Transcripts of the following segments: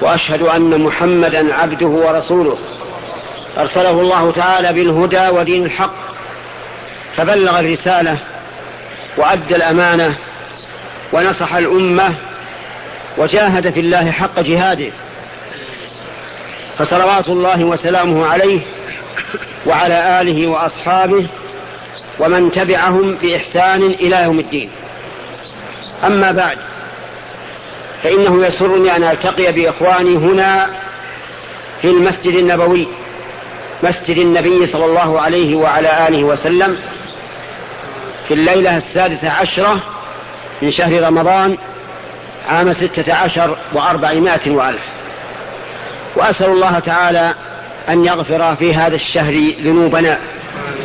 وأشهد أن محمدا عبده ورسوله. أرسله الله تعالى بالهدى ودين الحق فبلغ الرسالة وأدى الأمانة ونصح الأمة وجاهد في الله حق جهاده. فصلوات الله وسلامه عليه وعلى آله وأصحابه ومن تبعهم بإحسان إلى يوم الدين. أما بعد فإنه يسرني أن ألتقي بإخواني هنا في المسجد النبوي مسجد النبي صلى الله عليه وعلى آله وسلم في الليلة السادسة عشرة من شهر رمضان عام ستة عشر وأربعمائة وألف. وأسأل الله تعالى أن يغفر في هذا الشهر ذنوبنا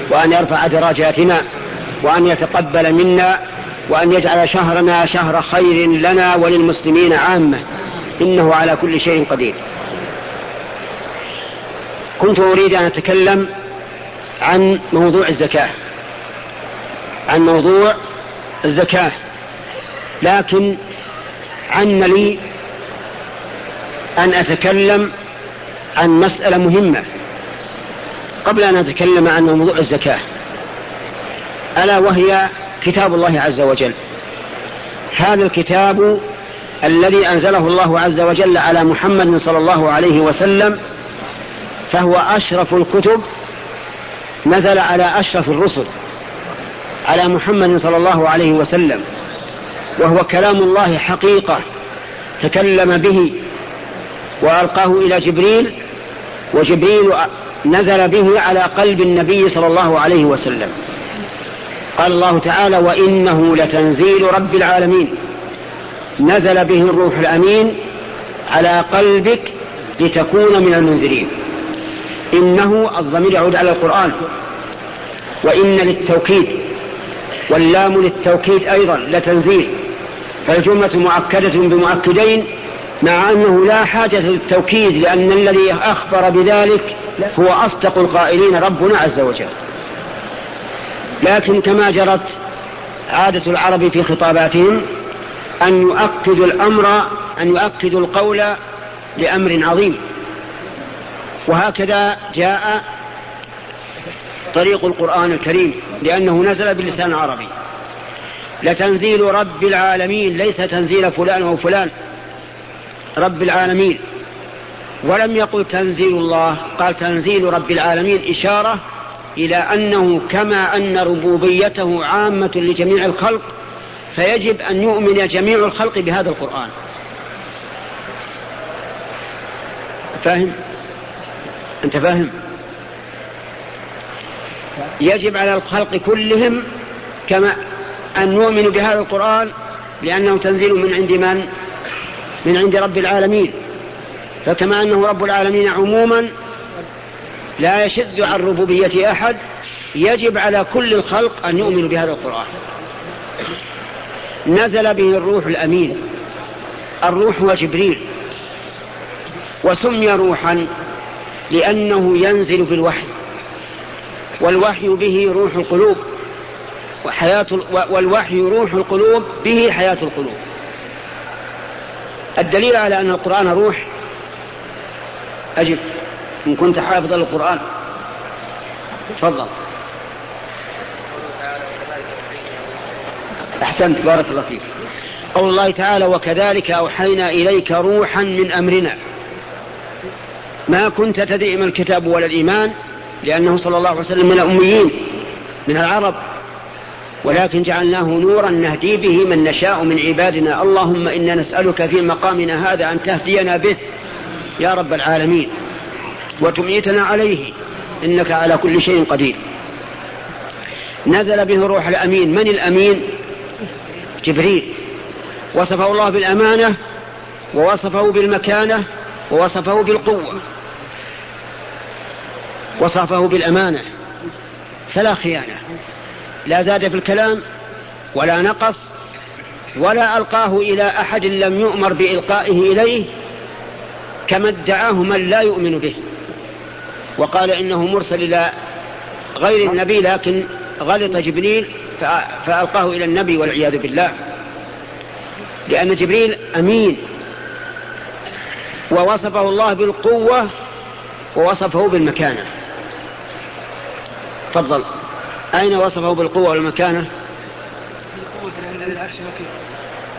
وأن يرفع درجاتنا وأن يتقبل منا وأن يجعل شهرنا شهر خير لنا وللمسلمين عامة. إنه على كل شيء قدير. كنت أريد أن أتكلم عن موضوع الزكاة. عن موضوع الزكاة. لكن عن لي أن أتكلم عن مسألة مهمة. قبل أن أتكلم عن موضوع الزكاة. ألا وهي كتاب الله عز وجل. هذا الكتاب الذي أنزله الله عز وجل على محمد صلى الله عليه وسلم فهو أشرف الكتب نزل على أشرف الرسل على محمد صلى الله عليه وسلم وهو كلام الله حقيقة تكلم به وألقاه إلى جبريل وجبريل نزل به على قلب النبي صلى الله عليه وسلم. قال الله تعالى وإنه لتنزيل رب العالمين. نزل به الروح الأمين على قلبك لتكون من المنذرين. إنه الضمير يعود على القرآن. وإن للتوكيد واللام للتوكيد أيضا لتنزيل. فالجملة مؤكدة بمؤكدين مع أنه لا حاجة للتوكيد لأن الذي أخبر بذلك هو أصدق القائلين ربنا عز وجل. لكن كما جرت عادة العرب في خطاباتهم أن يؤكدوا الأمر أن يؤكدوا القول لأمر عظيم. وهكذا جاء طريق القرآن الكريم لأنه نزل باللسان العربي لتنزيل رب العالمين ليس تنزيل فلان أو فلان. رب العالمين. ولم يقل تنزيل الله قال تنزيل رب العالمين إشارة إلى أنه كما أن ربوبيته عامة لجميع الخلق فيجب أن يؤمن جميع الخلق بهذا القرآن. فاهم؟ أنت فاهم؟ يجب على الخلق كلهم كما أن نؤمن بهذا القرآن لأنه تنزيل من عند من؟ من عند رب العالمين. فكما أنه رب العالمين عموما لا يشد عن ربوبية أحد يجب على كل الخلق أن يؤمنوا بهذا القرآن. نزل به الروح الأمين الروح هو جبريل. وسمي روحا لأنه ينزل بالوحي والوحي به روح القلوب وحياة والوحي روح القلوب به حياة القلوب. الدليل على أن القرآن روح أجب. إن كنت حافظا للقرآن تفضل. أحسنت بارك الله فيك. قول الله تعالى وكذلك أوحينا إليك روحا من أمرنا. ما كنت تدري ما الكتاب ولا الإيمان لأنه صلى الله عليه وسلم من الأميين من العرب. ولكن جعلناه نورا نهدي به من نشاء من عبادنا. اللهم إنا نسألك في مقامنا هذا أن تهدينا به. يا رب العالمين. وتميتنا عليه. إنك على كل شيء قدير. نزل به الروح الأمين. من الأمين؟ جبريل. وصفه الله بالأمانة ووصفه بالمكانة ووصفه بالقوة. وصفه بالأمانة. فلا خيانة. لا زاد في الكلام ولا نقص ولا ألقاه إلى أحد لم يؤمر بإلقائه إليه كما ادعاه من لا يؤمن به. وقال إنه مرسل إلى غير النبي لكن غلط جبريل فألقاه إلى النبي والعياذ بالله. لأن جبريل أمين. ووصفه الله بالقوة ووصفه بالمكانة. تفضل. أين وصفه بالقوة والمكانة؟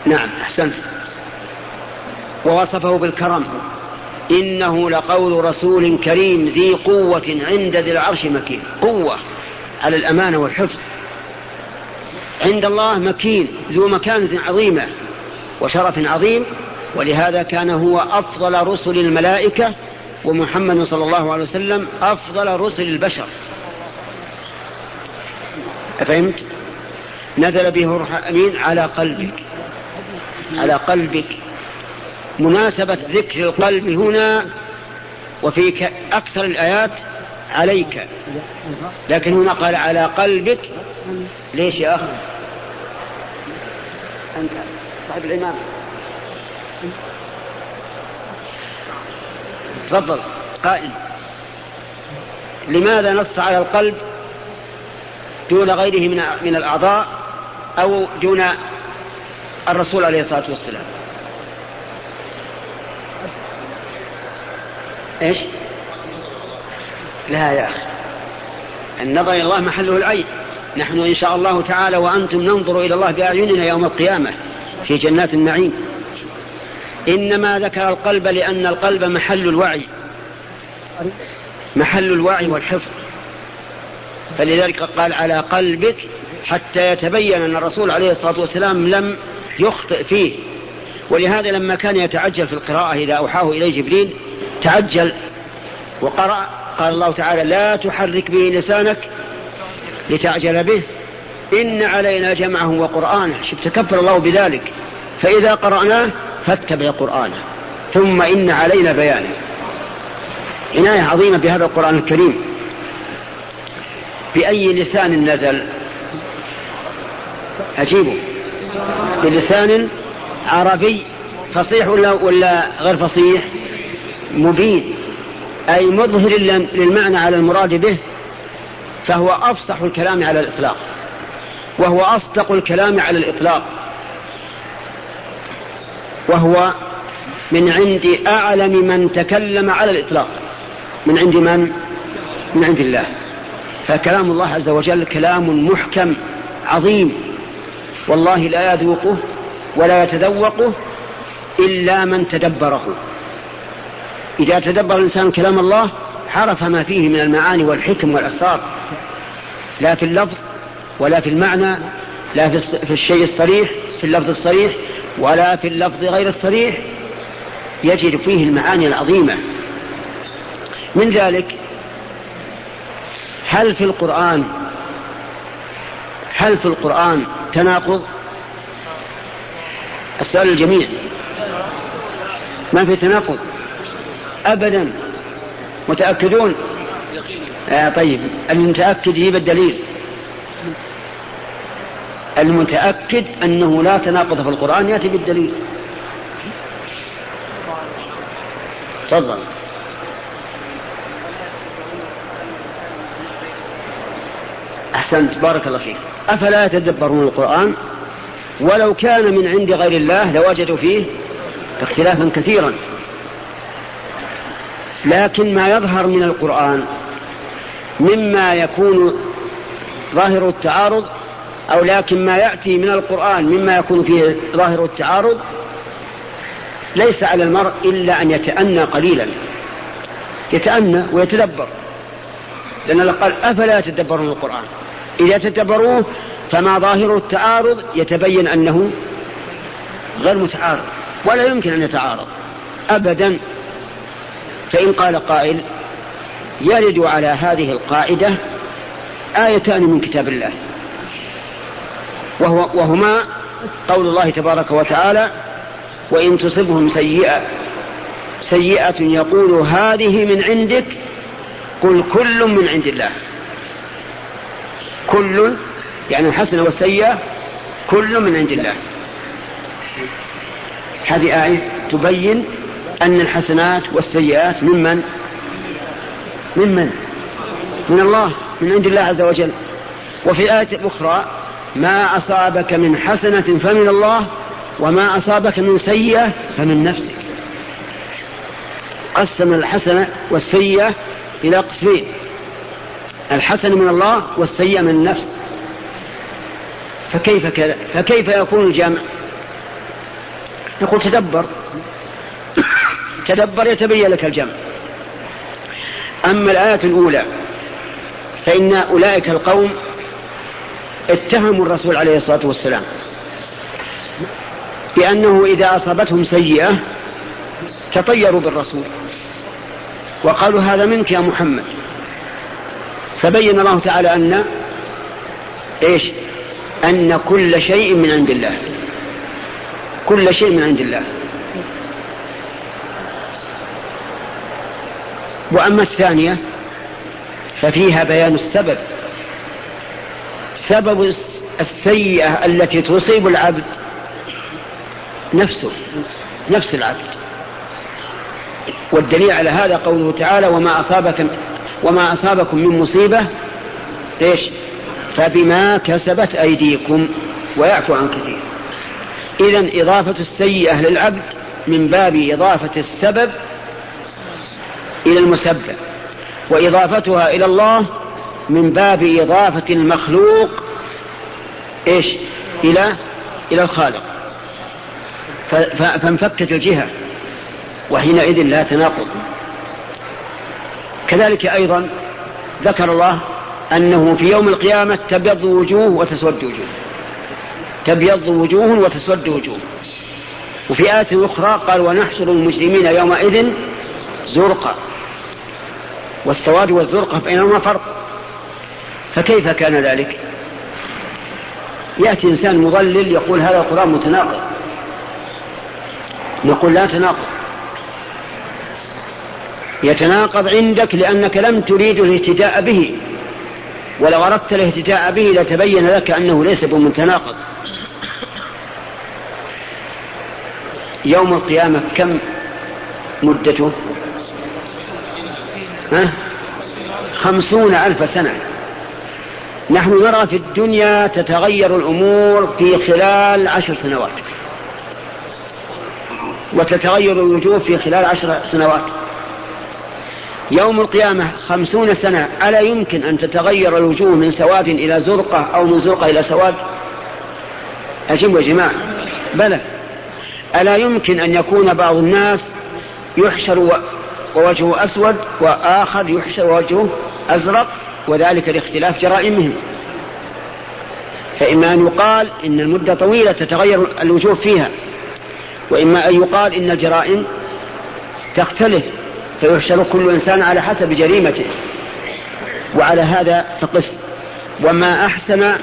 نعم أحسنت. ووصفه بالكرم. إنه لقول رسول كريم ذي قوة عند ذي العرش مكين. قوة على الأمانة والحفظ. عند الله مكين ذو مكانة عظيمة وشرف عظيم ولهذا كان هو أفضل رسل الملائكة ومحمد صلى الله عليه وسلم أفضل رسل البشر. أفهمت؟ نزل به الروح الأمين على قلبك. على قلبك. مناسبة ذكر القلب هنا وفي أكثر الآيات عليك. لكن هنا قال على قلبك. ليش يا أخي؟ أنت صاحب الإمام. تفضل قائل. لماذا نص على القلب دون غيره من من الأعضاء أو دون الرسول عليه الصلاة والسلام؟ إيش؟ لا يا أخي. النظر إلى الله محله العين. نحن إن شاء الله تعالى وأنتم ننظر إلى الله بأعيننا يوم القيامة في جنات النعيم. إنما ذكر القلب لأن القلب محل الوعي. محل الوعي والحفظ. فلذلك قال على قلبك حتى يتبين أن الرسول عليه الصلاة والسلام لم يخطئ فيه. ولهذا لما كان يتعجل في القراءة إذا أوحاه إليه جبريل تعجل وقرأ قال الله تعالى لا تحرك به لسانك لتعجل به إن علينا جمعه وقرآنه. شوف تكفر الله بذلك. فإذا قرأناه فاتبع قرآنه. ثم إن علينا بيانه. عناية عظيمة بهذا القرآن الكريم. بأي لسان نزل؟ أجيبه. بلسان عربي فصيح ولا, ولا غير فصيح؟ مبين أي مظهر للمعنى على المراد به فهو أفصح الكلام على الإطلاق وهو أصدق الكلام على الإطلاق وهو من عند أعلم من تكلم على الإطلاق. من عند من؟ من عند الله. فكلام الله عز وجل كلام محكم عظيم. والله لا يذوقه ولا يتذوقه إلا من تدبره. إذا تدبر الإنسان كلام الله عرف ما فيه من المعاني والحكم والأسرار. لا في اللفظ ولا في المعنى لا في الشيء الصريح في اللفظ الصريح ولا في اللفظ غير الصريح. يجد فيه المعاني العظيمة. من ذلك هل في القرآن هل في القرآن تناقض؟ السؤال الجميع ما في تناقض؟ أبدا. متأكدون؟ آه طيب. المتأكد يجيب الدليل. المتأكد أنه لا تناقض في القرآن يأتي بالدليل. تفضل. أحسنت. بارك الله فيك. أفلا يتدبرون القرآن؟ ولو كان من عند غير الله لوجدوا فيه اختلافا كثيرا. لكن ما يظهر من القرآن مما يكون ظاهر التعارض أو لكن ما يأتي من القرآن مما يكون فيه ظاهر التعارض ليس على المرء إلا أن يتأنى قليلا. يتأنى ويتدبر. لأن قال أفلا يتدبرون القرآن؟ إذا تدبروه فما ظاهر التعارض يتبين أنه غير متعارض ولا يمكن أن يتعارض أبدا. فإن قال قائل يرد على هذه القاعدة آيتان من كتاب الله وهو وهما قول الله تبارك وتعالى وإن تصبهم سيئة سيئة يقول هذه من عندك قل كل من عند الله. كل يعني الحسنة والسيئة كل من عند الله. هذه آية تبين أن الحسنات والسيئات ممن؟ ممن؟ من الله من عند الله عز وجل. وفي آية أخرى ما أصابك من حسنة فمن الله وما أصابك من سيئة فمن نفسك. قسم الحسنة والسيئة إلى قسمين. الحسن من الله والسيئة من النفس. فكيف كذا فكيف يكون الجمع؟ نقول تدبر. تدبر يتبين لك الجمع. أما الآية الأولى فإن أولئك القوم اتهموا الرسول عليه الصلاة والسلام بأنه إذا أصابتهم سيئة تطيروا بالرسول. وقالوا هذا منك يا محمد. فبين الله تعالى أن إيش؟ أن كل شيء من عند الله. كل شيء من عند الله. وأما الثانية ففيها بيان السبب. سبب السيئة التي تصيب العبد نفسه نفس العبد. والدليل على هذا قوله تعالى وما أصابك وما أصابكم من مصيبة إيش؟ فبما كسبت أيديكم ويعفو عن كثير. إذا إضافة السيئة للعبد من باب إضافة السبب إلى المسبب وإضافتها إلى الله من باب إضافة المخلوق إيش؟ إلى إلى الخالق. فانفكت الجهة وحينئذ لا تناقض. كذلك أيضا ذكر الله أنه في يوم القيامة تبيض وجوه وتسود وجوه. تبيض وجوه وتسود وجوه. وفي آية أخرى قال ونحشر المجرمين يومئذ زرقا. والسواد والزرقة بينهما فرق. فكيف كان ذلك؟ يأتي إنسان مضلل يقول هذا القرآن متناقض. نقول لا تناقض. يتناقض عندك لأنك لم تريد الاهتداء به. ولو أردت الاهتداء به لتبين لك أنه ليس بمتناقض. يوم القيامة كم مدته؟ ها؟ خمسون ألف سنة. نحن نرى في الدنيا تتغير الأمور في خلال عشر سنوات. وتتغير الوجوه في خلال عشر سنوات. يوم القيامة خمسون سنة ألا يمكن أن تتغير الوجوه من سواد إلى زرقة أو من زرقة إلى سواد؟ أجب يا جماعة. بلى. ألا يمكن أن يكون بعض الناس يحشر ووجهه أسود وآخر يحشر ووجهه أزرق وذلك لاختلاف جرائمهم. فإما أن يقال إن المدة طويلة تتغير الوجوه فيها وإما أن يقال إن الجرائم تختلف فيحشر كل إنسان على حسب جريمته. وعلى هذا فقس. وما أحسن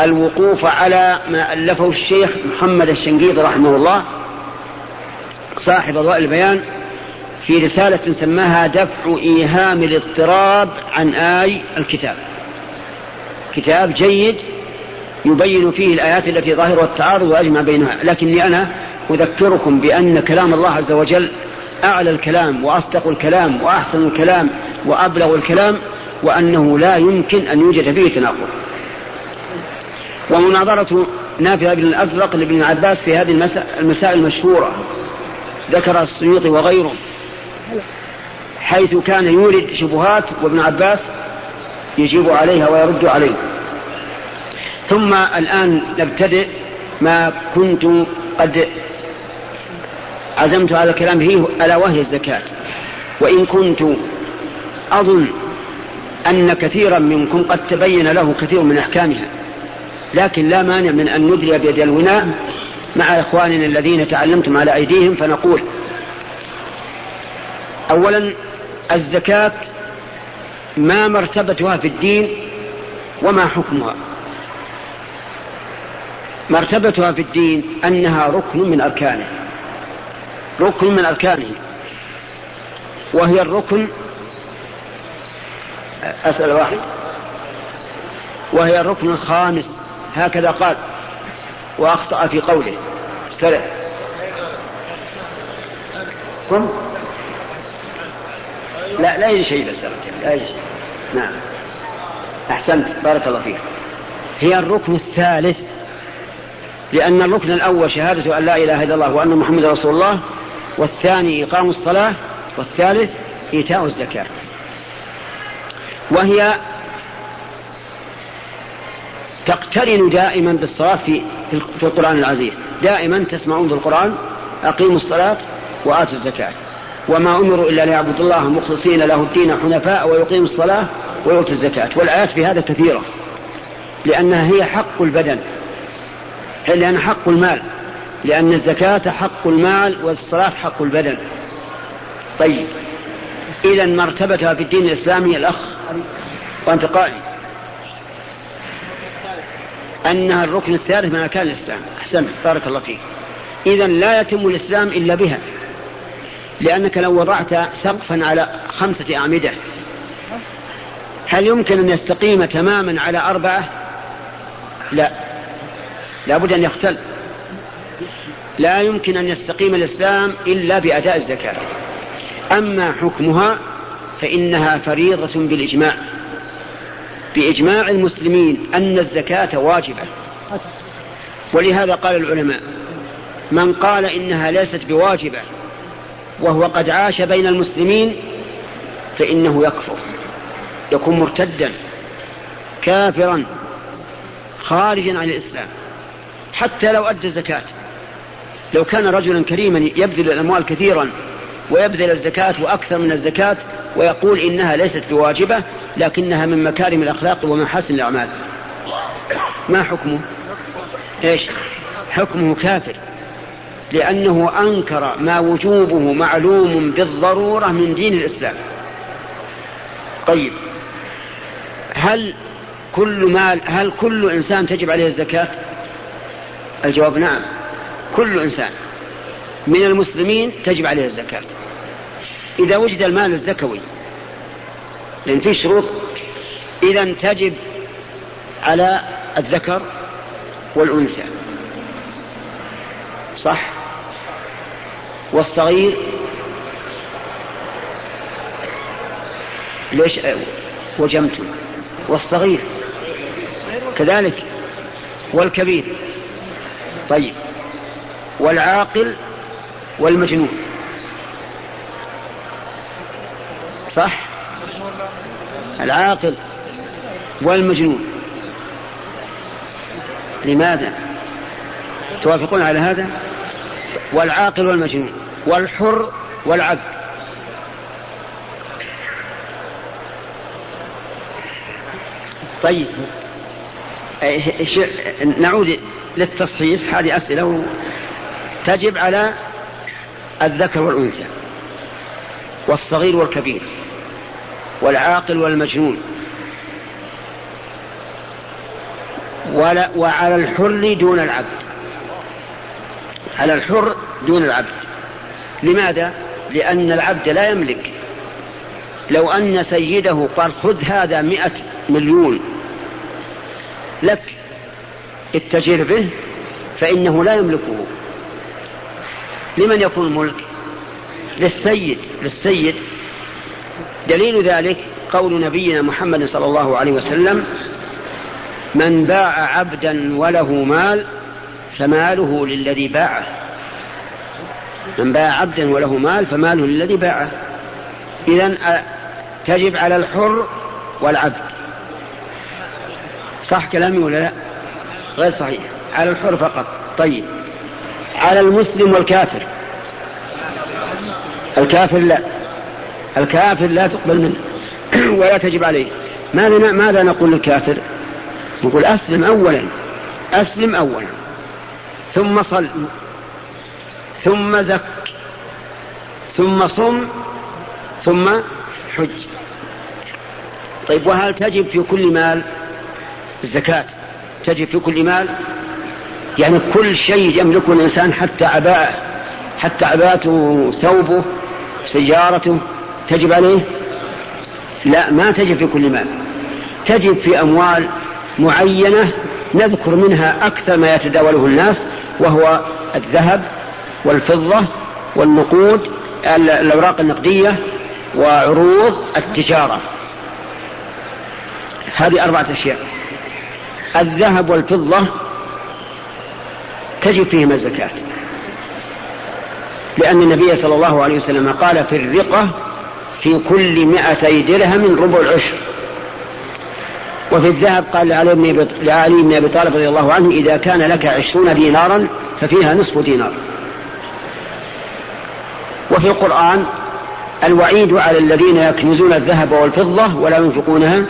الوقوف على ما ألفه الشيخ محمد الشنقيطي رحمه الله صاحب ضوء البيان في رسالة سماها دفع إيهام الاضطراب عن آي الكتاب. كتاب جيد يبين فيه الآيات التي ظاهرها التعارض وأجمع بينها. لكني أنا أذكركم بأن كلام الله عز وجل أعلى الكلام وأصدق الكلام وأحسن الكلام وأبلغ الكلام وأنه لا يمكن أن يوجد فيه تناقض. ومناظرة نافع بن الأزرق لابن عباس في هذه المسائل المشهورة. ذكر السيوطي وغيره حيث كان يورد شبهات وابن عباس يجيب عليها ويرد عليه. ثم الآن نبتدئ ما كنت قد عزمت على الكلام. فيه ألا وهي الزكاة. وإن كنت أظن أن كثيرا منكم قد تبين له كثير من أحكامها لكن لا مانع من أن ندري بيد الوناء مع إخواننا الذين تعلمتم على أيديهم فنقول أولا الزكاة ما مرتبتها في الدين وما حكمها. مرتبتها في الدين أنها ركن من أركانه. ركن من أركانه. وهي الركن أسأل واحد. وهي الركن الخامس. هكذا قال. وأخطأ في قوله. استرع كم لا لا يجي شيء بس لا يجي نعم. أحسنت بارك الله فيك. هي الركن الثالث. لأن الركن الأول شهادة أن لا إله إلا الله وأن محمد رسول الله والثاني إقام الصلاة والثالث إيتاء الزكاة. وهي تقترن دائما بالصلاة في في القرآن العزيز. دائما تسمعون في القرآن أقيموا الصلاة وآتوا الزكاة. وما أمروا إلا ليعبدوا الله مخلصين له الدين حنفاء ويقيموا الصلاة ويؤتوا الزكاة. والآيات في هذا كثيرة لأنها هي حق البدن لأن حق المال لأن الزكاة حق المال والصلاة حق البدن. طيب إذا مرتبتها في الدين الإسلامي الأخ وأنت قائل أنها الركن الثالث من أركان الإسلام. أحسنت بارك الله فيك. إذا لا يتم الإسلام إلا بها. لأنك لو وضعت سقفا على خمسة أعمدة هل يمكن أن يستقيم تماما على أربعة؟ لا. لا بد أن يختل. لا يمكن أن يستقيم الإسلام إلا بأداء الزكاة. أما حكمها فإنها فريضة بالإجماع. بإجماع المسلمين أن الزكاة واجبة. ولهذا قال العلماء من قال إنها ليست بواجبة وهو قد عاش بين المسلمين فإنه يكفر يكون مرتدا كافرا خارجا عن الإسلام حتى لو أدى الزكاة. لو كان رجلا كريما يبذل الأموال كثيرا ويبذل الزكاة وأكثر من الزكاة ويقول إنها ليست بواجبة لكنها من مكارم الأخلاق ومحاسن الأعمال. ما حكمه؟ إيش؟ حكمه كافر. لأنه أنكر ما وجوبه معلوم بالضرورة من دين الإسلام. طيب هل كل مال هل كل إنسان تجب عليه الزكاة؟ الجواب نعم كل إنسان من المسلمين تجب عليه الزكاة. إذا وجد المال الزكوي لأن في شروط إذا تجب على الذكر والأنثى. صح؟ والصغير ليش وجمتم والصغير. كذلك والكبير. طيب. والعاقل والمجنون. صح؟ العاقل والمجنون. لماذا؟ توافقون على هذا؟ والعاقل والمجنون والحر والعبد. طيب. نعود للتصحيح. هذه أسئلة تجب على الذكر والأنثى والصغير والكبير والعاقل والمجنون. وعلى الحر دون العبد. على الحر دون العبد. لماذا؟ لأن العبد لا يملك. لو أن سيده قال خذ هذا مئة مليون لك التجير به فإنه لا يملكه. لمن يكون الملك للسيد. للسيد. دليل ذلك قول نبينا محمد صلى الله عليه وسلم من باع عبدا وله مال فماله للذي باعه. من باع عبدا وله مال فماله للذي باعه. إذا تجب على الحر والعبد. صح كلامي ولا لا؟ غير صحيح. على الحر فقط. طيب. على المسلم والكافر. الكافر لا. الكافر لا تقبل منه. ولا تجب عليه. ماذا ماذا نقول للكافر؟ نقول أسلم أولا. أسلم أولا. ثم صل ثم زك ثم صم ثم حج. طيب وهل تجب في كل مال الزكاة؟ تجب في كل مال؟ يعني كل شيء يملكه الإنسان حتى عباءه حتى عباءته ثوبه سيارته تجب عليه؟ لا ما تجب في كل مال. تجب في أموال معينة نذكر منها أكثر ما يتداوله الناس وهو الذهب والفضة والنقود الأوراق النقدية وعروض التجارة. هذه أربعة أشياء. الذهب والفضة تجب فيهما الزكاة. لأن النبي صلى الله عليه وسلم قال في الرقة في كل مائتي درهم ربع العشر وفي الذهب قال لعلي بن أبي طالب رضي الله عنه إذا كان لك عشرون دينارا ففيها نصف دينار. وفي القرآن الوعيد على الذين يكنزون الذهب والفضة ولا ينفقونها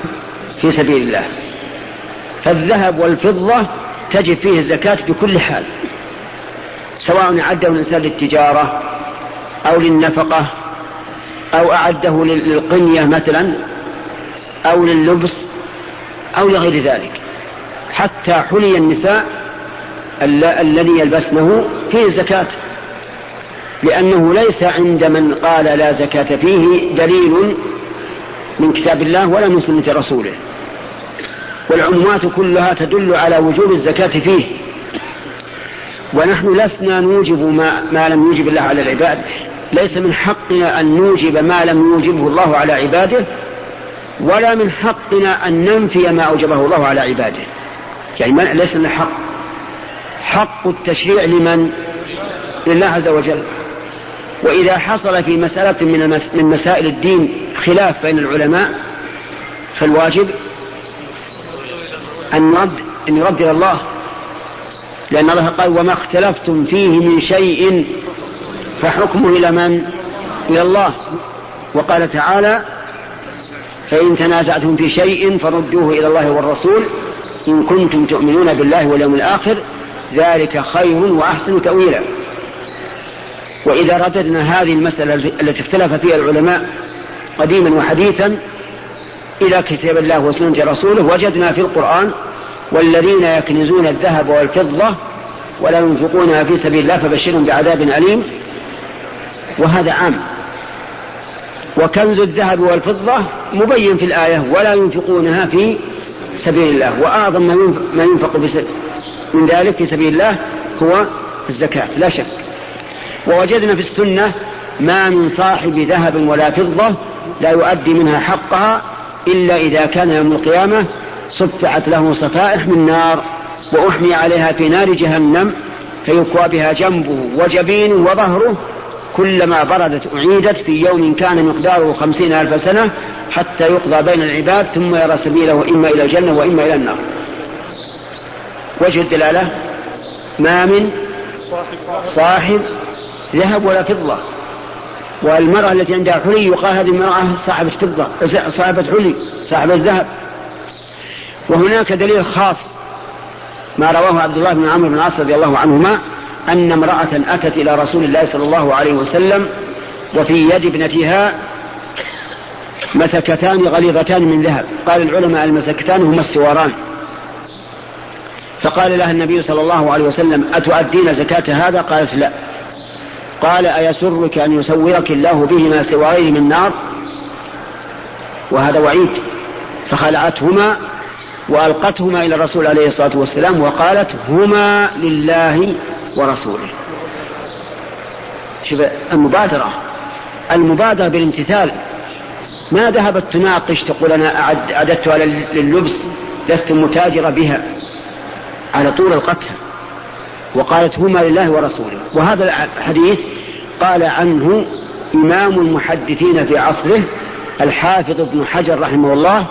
في سبيل الله. فالذهب والفضة تجب فيه الزكاة بكل حال سواء أعده الإنسان للتجارة أو للنفقة أو أعده للقنية مثلا أو لللبس أو لغير ذلك. حتى حلي النساء الذي يلبسنه فيه زكاة لأنه ليس عند من قال لا زكاة فيه دليل من كتاب الله ولا من سنة رسوله. والعموات كلها تدل على وجوب الزكاة فيه. ونحن لسنا نوجب ما, ما لم يوجب الله على العباد. ليس من حقنا أن نوجب ما لم يوجبه الله على عباده ولا من حقنا أن ننفي ما أوجبه الله على عباده. يعني ما ليس من حق. حق التشريع لمن؟ لله عز وجل. وإذا حصل في مسألة من, من مسائل الدين خلاف بين العلماء فالواجب أن يرد أن يرد إلى الله. لأن الله قال وما اختلفتم فيه من شيء فحكمه إلى من؟ إلى الله. وقال تعالى فإن تنازعتم في شيء فردوه إلى الله والرسول. إن كنتم تؤمنون بالله واليوم الآخر ذلك خير وأحسن تأويلا. وإذا رددنا هذه المسألة التي اختلف فيها العلماء قديما وحديثا إلى كتاب الله وسنة رسوله وجدنا في القرآن والذين يكنزون الذهب والفضة ولا ينفقونها في سبيل الله فبشرهم بعذاب أليم. وهذا عام. وكنز الذهب والفضة مبين في الآية ولا ينفقونها في سبيل الله وأعظم ما ينفق من ذلك في سبيل الله هو الزكاة لا شك. ووجدنا في السنة ما من صاحب ذهب ولا فضة لا يؤدي منها حقها إلا إذا كان يوم القيامة صفعت له صفائح من نار وأحمي عليها في نار جهنم فيكوى بها جنبه وجبينه وظهره كلما بردت أعيدت في يوم كان مقداره خمسين ألف سنة حتى يقضى بين العباد ثم يرى سبيله إما إلى الجنة وإما إلى النار. وجه الدلالة؟ ما من صاحب ذهب ولا فضة. والمرأة التي عندها حلي يقال هذه المرأة صاحبة فضة صاحبة حلي صاحبة ذهب. وهناك دليل خاص ما رواه عبد الله بن عمرو بن العاص رضي الله عنهما أن امرأة أتت إلى رسول الله صلى الله عليه وسلم وفي يد ابنتها مسكتان غليظتان من ذهب. قال العلماء المسكتان هما السواران. فقال لها النبي صلى الله عليه وسلم أتؤدين زكاة هذا؟ قالت لا. قال أيسرك أن يسورك الله بهما سوارين من نار؟ وهذا وعيد. فخلعتهما وألقتهما إلى الرسول عليه الصلاة والسلام وقالت هما لله ورسوله. شوف المبادرة المبادرة بالامتثال. ما ذهبت تناقش تقول أنا أعددتها لللبس لست متاجرة بها. على طول القتل. وقالت هما لله ورسوله. وهذا الحديث قال عنه إمام المحدثين في عصره الحافظ ابن حجر رحمه الله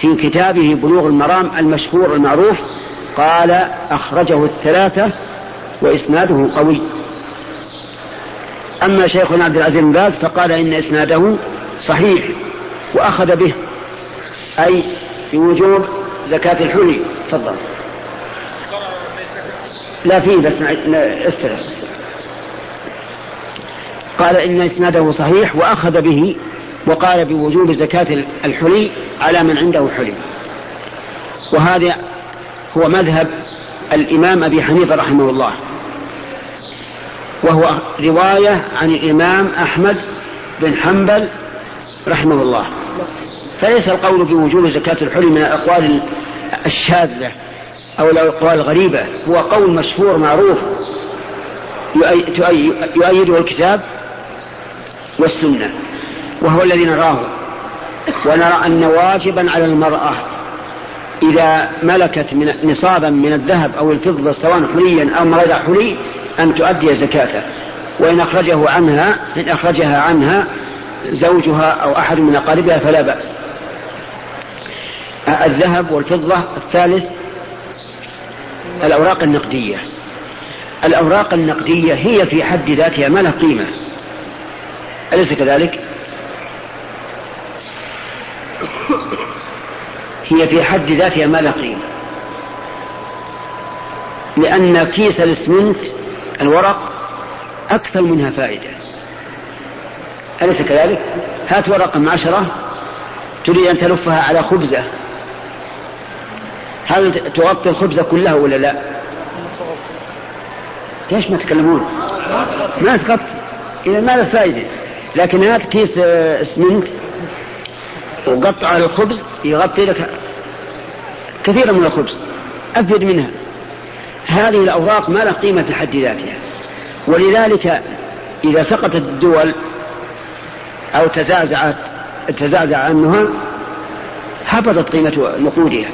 في كتابه بلوغ المرام المشهور المعروف. قال أخرجه الثلاثة وإسناده قوي. أما شيخنا عبد العزيز بن باز فقال إن إسناده صحيح وأخذ به أي بوجوب زكاة الحلي. تفضل. لا فيه بس استرح قال إن إسناده صحيح وأخذ به وقال بوجوب زكاة الحلي على من عنده حلي. وهذا هو مذهب الإمام أبي حنيفة رحمه الله. وهو رواية عن الإمام أحمد بن حنبل رحمه الله. فليس القول بوجوب زكاة الحلي من الأقوال الشاذة أو الأقوال الغريبة. هو قول مشهور معروف يؤيده الكتاب والسنة وهو الذي نراه. ونرى أن واجبا على المرأة إذا ملكت من نصابا من الذهب أو الفضة سواء حليا أو غير حلي أن تؤدي زكاته وإن أخرجه عنها إن أخرجها عنها زوجها أو أحد من أقاربها فلا بأس. الذهب والفضة الثالث الأوراق النقدية. الأوراق النقدية هي في حد ذاتها ما لها قيمة. أليس كذلك؟ هي في حد ذاتها ما لها قيمة لأن كيس الإسمنت الورق أكثر منها فائدة أليس كذلك؟ هات ورقة عشرة تريد أن تلفها على خبزة هل تغطي الخبزة كلها ولا لا؟ ليش ما تكلمون؟ ما تغطي إذا ما له فائدة لكن هات كيس آه، اسمنت وقطع الخبز يغطي لك كثيرا من الخبز أفيد منها. هذه الأوراق ما لها قيمة في حد ذاتها. ولذلك إذا سقطت الدول أو تزعزعت تزعزع عنها هبطت قيمة نقودها.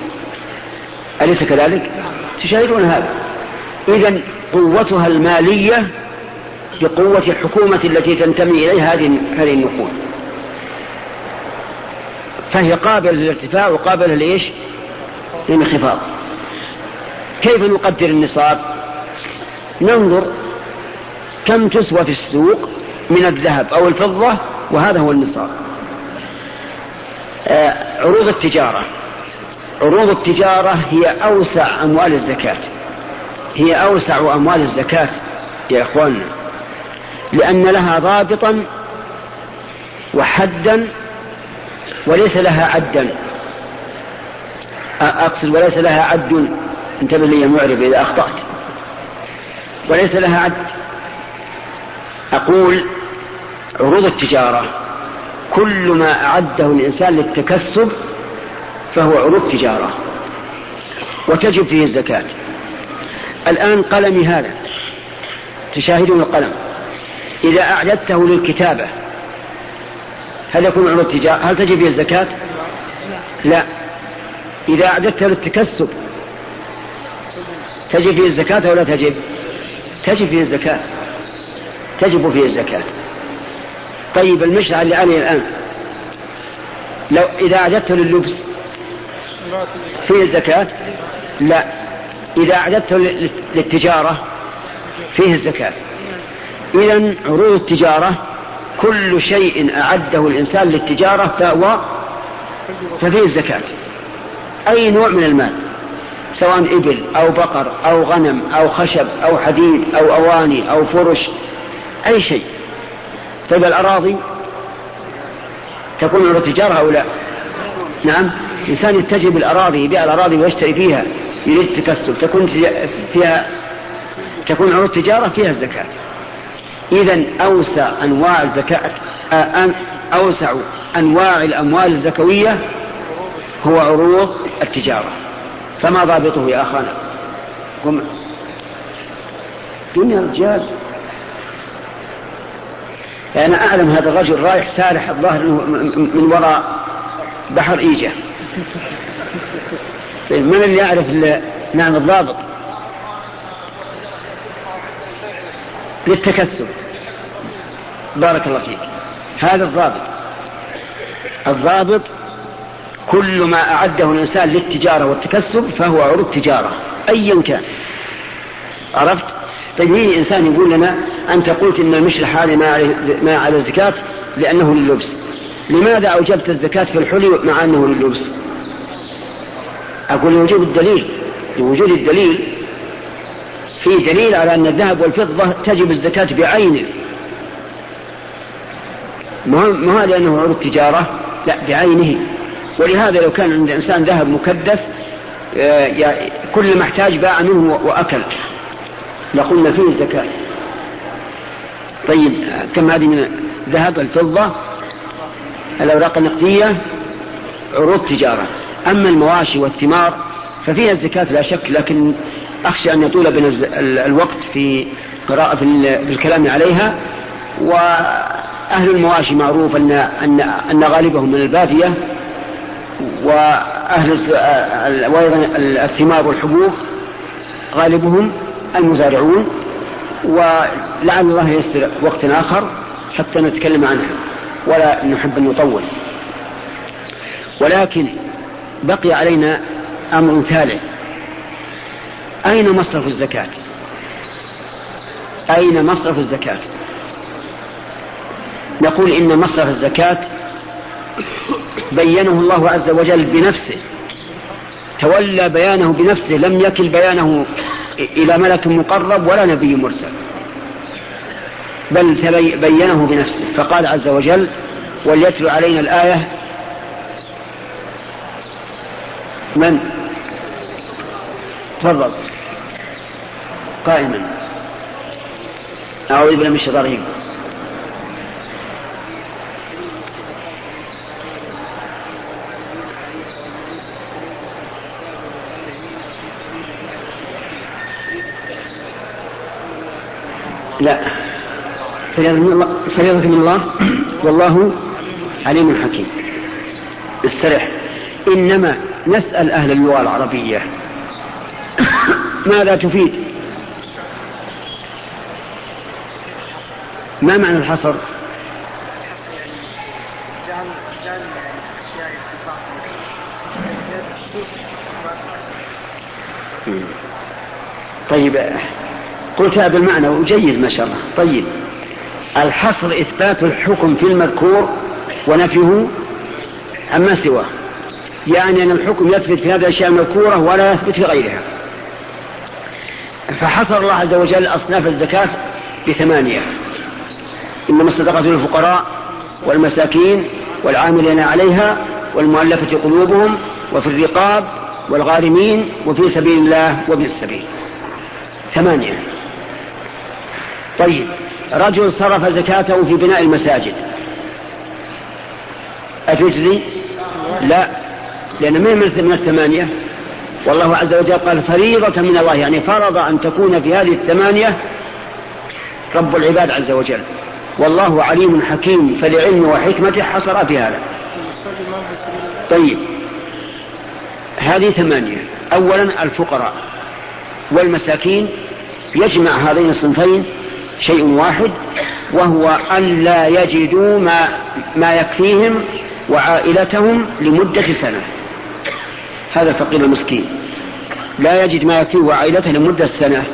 أليس كذلك؟ تشاهدون هذا. إذا قوتها المالية بقوة الحكومة التي تنتمي إليها هذه هذه النقود. فهي قابلة للارتفاع وقابلة لإيش؟ للانخفاض كيف نقدر النصاب؟ ننظر كم تسوى في السوق من الذهب أو الفضة وهذا هو النصاب. آه، عروض التجارة. عروض التجارة هي أوسع أموال الزكاة. هي أوسع أموال الزكاة يا إخواننا. لأن لها ضابطا وحدا وليس لها عدا. أقصد وليس لها عد. انتبه لي معرب إذا أخطأت. وليس لها عد. أقول عروض التجارة. كل ما أعده الإنسان للتكسب فهو عروض تجارة. وتجب فيه الزكاة. الآن قلمي هذا. تشاهدون القلم. إذا أعددته للكتابة هل يكون عروض تجارة؟ هل تجب فيه الزكاة؟ لا. إذا أعددته للتكسب تجب فيه الزكاة أو لا تجب؟ تجب فيه الزكاة. تجب فيه الزكاة. طيب المشرع اللي عليه الآن لو إذا أعددته لللبس فيه الزكاة؟ لا. إذا أعددته للتجارة فيه الزكاة. إذا عروض التجارة كل شيء أعده الإنسان للتجارة فهو ففيه الزكاة. أي نوع من المال سواء إبل أو بقر أو غنم أو خشب أو حديد أو أواني أو فرش أي شيء. طيب الأراضي؟ تكون عروض تجارة أو لا؟ نعم. إنسان يتجه بالأراضي يبيع الأراضي ويشتري فيها يريد التكسب تكون فيها تكون عروض تجارة فيها الزكاة. إذا أوسع أنواع الزكاة أوسع أنواع الأموال الزكوية هو عروض التجارة. فما ضابطه يا أخانا؟ قم. دنيا رجال. أنا أعلم هذا الرجل رايح سارح الظاهر من وراء بحر إيجا. طيب من اللي يعرف نعم الضابط؟ للتكسب. بارك الله فيك. هذا الضابط. الضابط كل ما أعده الإنسان للتجارة والتكسب فهو عروض تجارة أيا كان. عرفت؟ طيب يجي إنسان يقول لنا أنت قلت أن المشلح هذه ما عليه, ما على الزكاة؟ لأنه لللبس. لماذا أوجبت الزكاة في الحلي مع أنه لللبس؟ أقول لوجود الدليل. لوجود الدليل في دليل على أن الذهب والفضة تجب الزكاة بعينه. ما لأنه عروض تجارة لا بعينه. ولهذا لو كان عند الإنسان ذهب مكدس آه، كل ما احتاج باع منه وأكل. لقلنا فيه الزكاة طيب كم هذه من الذهب؟ الفضة الأوراق النقدية عروض تجارة. أما المواشي والثمار ففيها الزكاة لا شك لكن أخشى أن يطول بنا الوقت في قراءة في الكلام عليها. وأهل المواشي معروف أن أن أن غالبهم من البادية وأهل وأيضا الثمار والحبوب غالبهم المزارعون ولعل الله يستر وقت آخر حتى نتكلم عنها ولا نحب أن نطول. ولكن بقي علينا أمر ثالث. أين مصرف الزكاة؟ أين مصرف الزكاة؟ نقول إن مصرف الزكاة بينه الله عز وجل بنفسه. تولى بيانه بنفسه لم يكل بيانه إلى ملك مقرب ولا نبي مرسل. بل بينه بنفسه. فقال عز وجل وليتلو علينا الآية. من؟ تفضل. قائما. أعوذ بالله من الشيطان الرجيم. لا. فريضة من الله. والله عليم حكيم. استرح إنما نسأل أهل اللغة العربية. ماذا تفيد؟ ما معنى الحصر؟ طيب. قلتها بالمعنى وجيد ما شاء الله. طيب. الحصر إثبات الحكم في المذكور ونفيه عما سواه؟ يعني أن الحكم يثبت في هذه الأشياء المذكورة ولا يثبت في غيرها. فحصر الله عز وجل أصناف الزكاة بثمانية. إنما الصدقة للفقراء والمساكين والعاملين عليها والمؤلفة قلوبهم وفي الرقاب والغارمين وفي سبيل الله وابن السبيل. ثمانية. طيب رجل صرف زكاته في بناء المساجد. أتجزي؟ لا لأن ما مثل من الثمانية؟ والله عز وجل قال فريضة من الله يعني فرض أن تكون في هذه الثمانية رب العباد عز وجل. والله عليم حكيم فلعلم وحكمته حصر في هذا. طيب هذه ثمانية. أولا الفقراء والمساكين يجمع هذين الصنفين شيء واحد وهو أن لا يجدوا ما, ما يكفيهم وعائلتهم لمدة سنة. هذا الفقير المسكين. لا يجد ما يكفيه وعائلته لمدة سنة.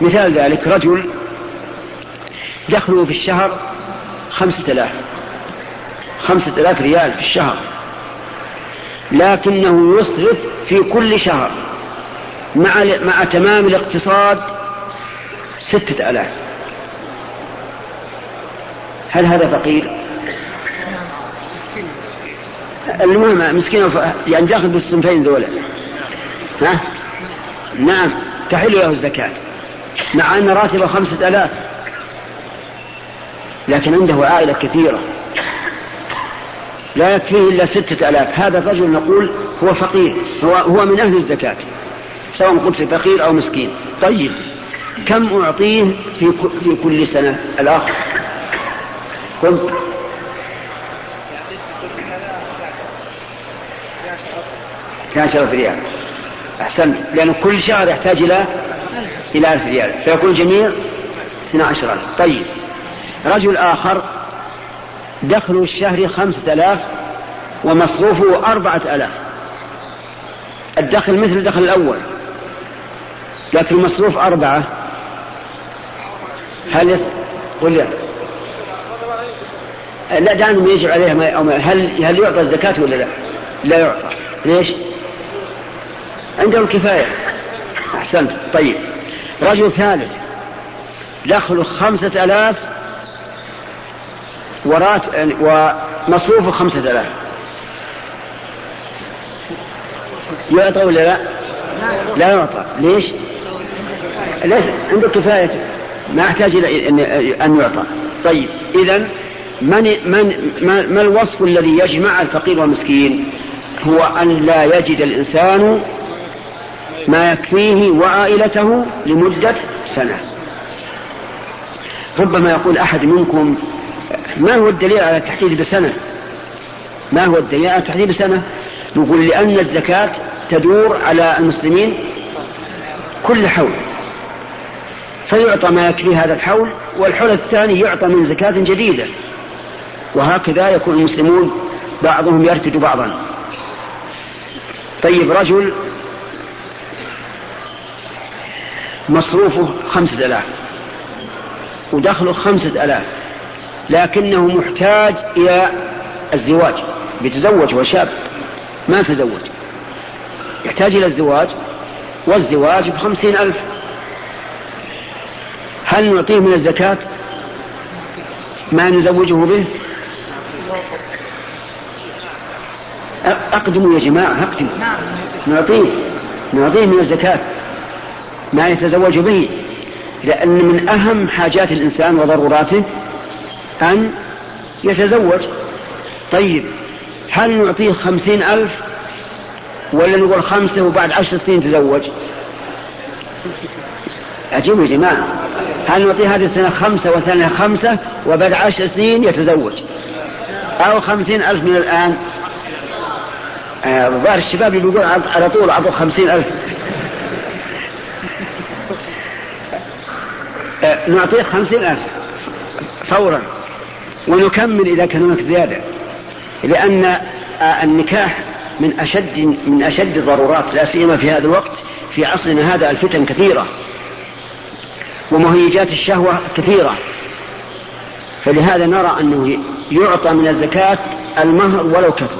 مثال ذلك رجل دخله في الشهر خمسة آلاف خمسة آلاف ريال في الشهر لكنه يصرف في كل شهر مع مع تمام الاقتصاد ستة آلاف. هل هذا فقير؟ المهم مسكين يعني داخل بالصنفين ذولا. ها؟ نعم تحل له الزكاة. مع أن راتبه خمسة آلاف. لكن عنده عائلة كثيرة. لا يكفيه إلا ستة آلاف. هذا الرجل نقول هو فقير. هو, هو من أهل الزكاة. سواء قلت فقير أو مسكين. طيب. كم أعطيه في في كل سنة؟ الأخ. قلت عشرة ريال. أحسنت. لأن كل شهر يحتاج إلى إلى ألف ريال. فيكون الجميع 12 ألف. طيب. رجل آخر. دخل الشهر خمسة آلاف ومصروفه أربعة آلاف. الدخل مثل الدخل الأول. لكن المصروف أربعة. هل يس... قل لي. لا دعنا يجب عليها ما... هل هل يعطى الزكاة ولا لا؟ لا يعطى. ليش؟ عنده الكفاية أحسنت. طيب. رجل ثالث. دخله خمسة آلاف ورات ومصروفه خمسة آلاف. يعطى ولا لا؟ لا يعطى. ليش؟ ليس. عنده كفاية. ما يحتاج إلى أن يعطى. طيب إذا من, من ما, ما الوصف الذي يجمع الفقير والمسكين؟ هو أن لا يجد الإنسان ما يكفيه وعائلته لمدة سنة. ربما يقول أحد منكم ما هو الدليل على التحديد بسنة؟ ما هو الدليل على التحديد بسنة؟ نقول لأن الزكاة تدور على المسلمين كل حول. فيعطى ما يكفي هذا الحول والحول الثاني يعطى من زكاة جديدة. وهكذا يكون المسلمون بعضهم يرتد بعضا. طيب رجل مصروفه خمسة ألاف ودخله خمسة ألاف لكنه محتاج إلى الزواج. بيتزوج وشاب ما تزوج. يحتاج إلى الزواج والزواج بخمسين ألف. هل نعطيه من الزكاة ما نزوجه به؟ أقدموا يا جماعة أقدموا نعطيه نعطيه من الزكاة ما يتزوج به لأن من أهم حاجات الإنسان وضروراته أن يتزوج. طيب هل نعطيه خمسين ألف ولا نقول خمسة وبعد عشر سنين تزوج؟ عجيب يا جماعة. هل نعطيه هذه السنة خمسة وثانية خمسة وبعد عشر سنين يتزوج؟ أو خمسين ألف من الآن. ظاهر الشباب اللي بيقول على طول أعطوا خمسين ألف. آه، نعطيه خمسين ألف فورا. ونكمل إذا كان هناك زيادة. لأن آه، النكاح من أشد من أشد الضرورات لا سيما في هذا الوقت. في عصرنا هذا الفتن كثيرة. ومهيجات الشهوة كثيرة. فلهذا نرى أنه يعطى من الزكاة المهر ولو كثر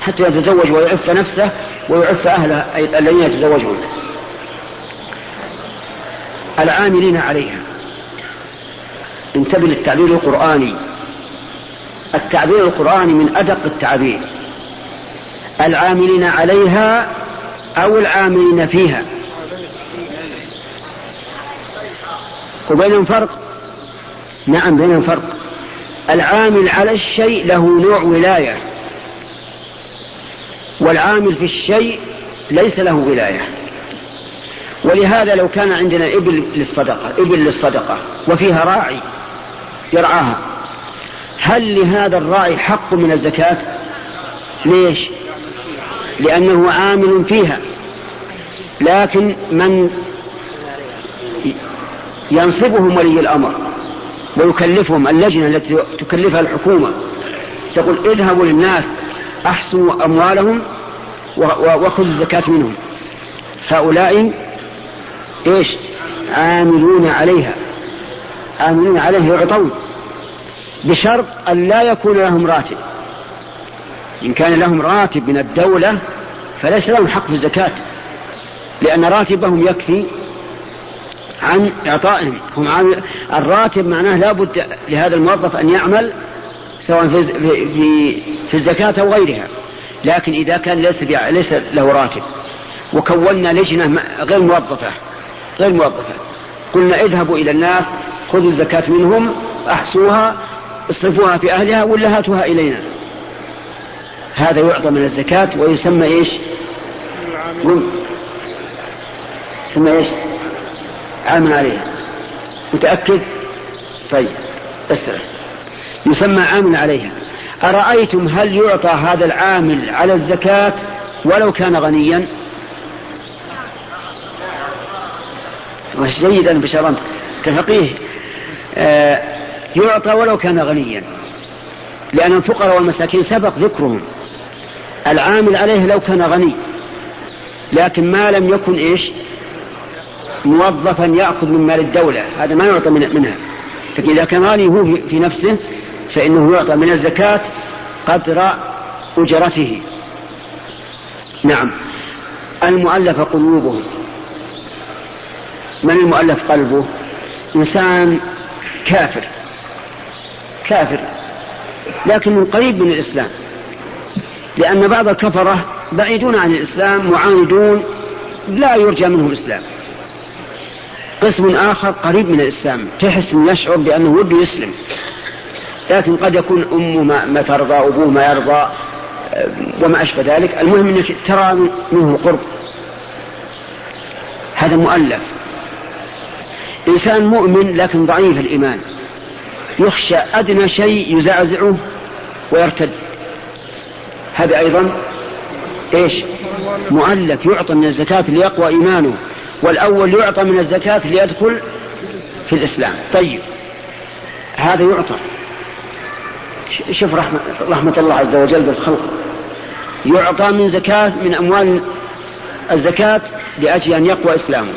حتى يتزوج ويعف نفسه ويعف أهله الذين يتزوجون. العاملين عليها. انتبه للتعبير القرآني. التعبير القرآني من أدق التعبير. العاملين عليها أو العاملين فيها. وبينهم فرق نعم بينهم فرق العامل على الشيء له نوع ولاية. والعامل في الشيء ليس له ولاية. ولهذا لو كان عندنا إبل للصدقة إبل للصدقة وفيها راعي يرعاها. هل لهذا الراعي حق من الزكاة؟ ليش؟ لأنه عامل فيها. لكن من ينصبهم ولي الأمر ويكلفهم اللجنة التي تكلفها الحكومة. تقول اذهبوا للناس أحسنوا أموالهم وخذوا الزكاة منهم. هؤلاء إيش؟ عاملون عليها. عاملون عليها يعطون بشرط أن لا يكون لهم راتب. إن كان لهم راتب من الدولة فليس لهم حق في الزكاة لأن راتبهم يكفي عن إعطائهم. هم عامل الراتب معناه لابد لهذا الموظف أن يعمل سواء في, في, في الزكاة أو غيرها. لكن إذا كان ليس, ليس له راتب. وكونا لجنة غير موظفة. غير موظفة. قلنا اذهبوا إلى الناس خذوا الزكاة منهم أحصوها اصرفوها في أهلها ولا هاتوها إلينا. هذا يعطى من الزكاة ويسمى إيش؟ يسمى إيش؟ عام عليها. متأكد؟ طيب أسرع. يسمى عامل عليها. أرأيتم هل يعطى هذا العامل على الزكاة ولو كان غنيا؟ مش جيد أنا بشرنت تفقيه آه يعطى ولو كان غنيا. لأن الفقراء والمساكين سبق ذكرهم. العامل عليه لو كان غني. لكن ما لم يكن إيش؟ موظفا يأخذ من مال الدولة. هذا ما يعطى منها. لكن إذا كان غني هو في نفسه فإنه يعطى من الزكاة قدر أجرته. نعم. المؤلف قلوبهم. من المؤلف قلبه؟ إنسان كافر. كافر. لكن قريب من الإسلام. لأن بعض الكفرة بعيدون عن الإسلام معاندون لا يرجى منه الإسلام. قسم آخر قريب من الإسلام تحس يشعر بأنه ود يسلم. لكن قد يكون أمه ما, ما ترضى أبوه ما يرضى وما أشبه ذلك. المهم أنك ترى منه القرب. هذا مؤلف. إنسان مؤمن لكن ضعيف الإيمان. يخشى أدنى شيء يزعزعه ويرتد. هذا أيضا إيش؟ مؤلف. يعطى من الزكاة ليقوى إيمانه. والأول يعطى من الزكاة ليدخل في الإسلام. طيب هذا يعطى. شوف رحمة, رحمة الله عز وجل بالخلق. يعطى من زكاة من أموال الزكاة لأجل أن يقوى إسلامه.